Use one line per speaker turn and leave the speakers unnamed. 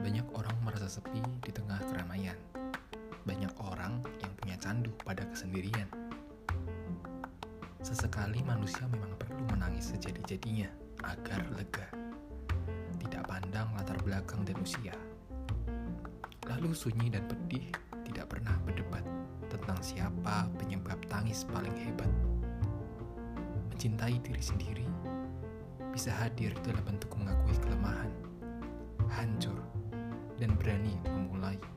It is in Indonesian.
banyak orang merasa sepi di tengah keramaian. Banyak orang yang punya candu pada kesendirian. Sesekali manusia memang perlu menangis sejadi-jadinya agar lega. Tidak pandang latar belakang dan usia. Lalu sunyi dan pedih tidak pernah berdebat tentang siapa penyebab tangis paling hebat. Mencintai diri sendiri bisa hadir dalam bentuk mengakui kelemahan, hancur dan berani memulai.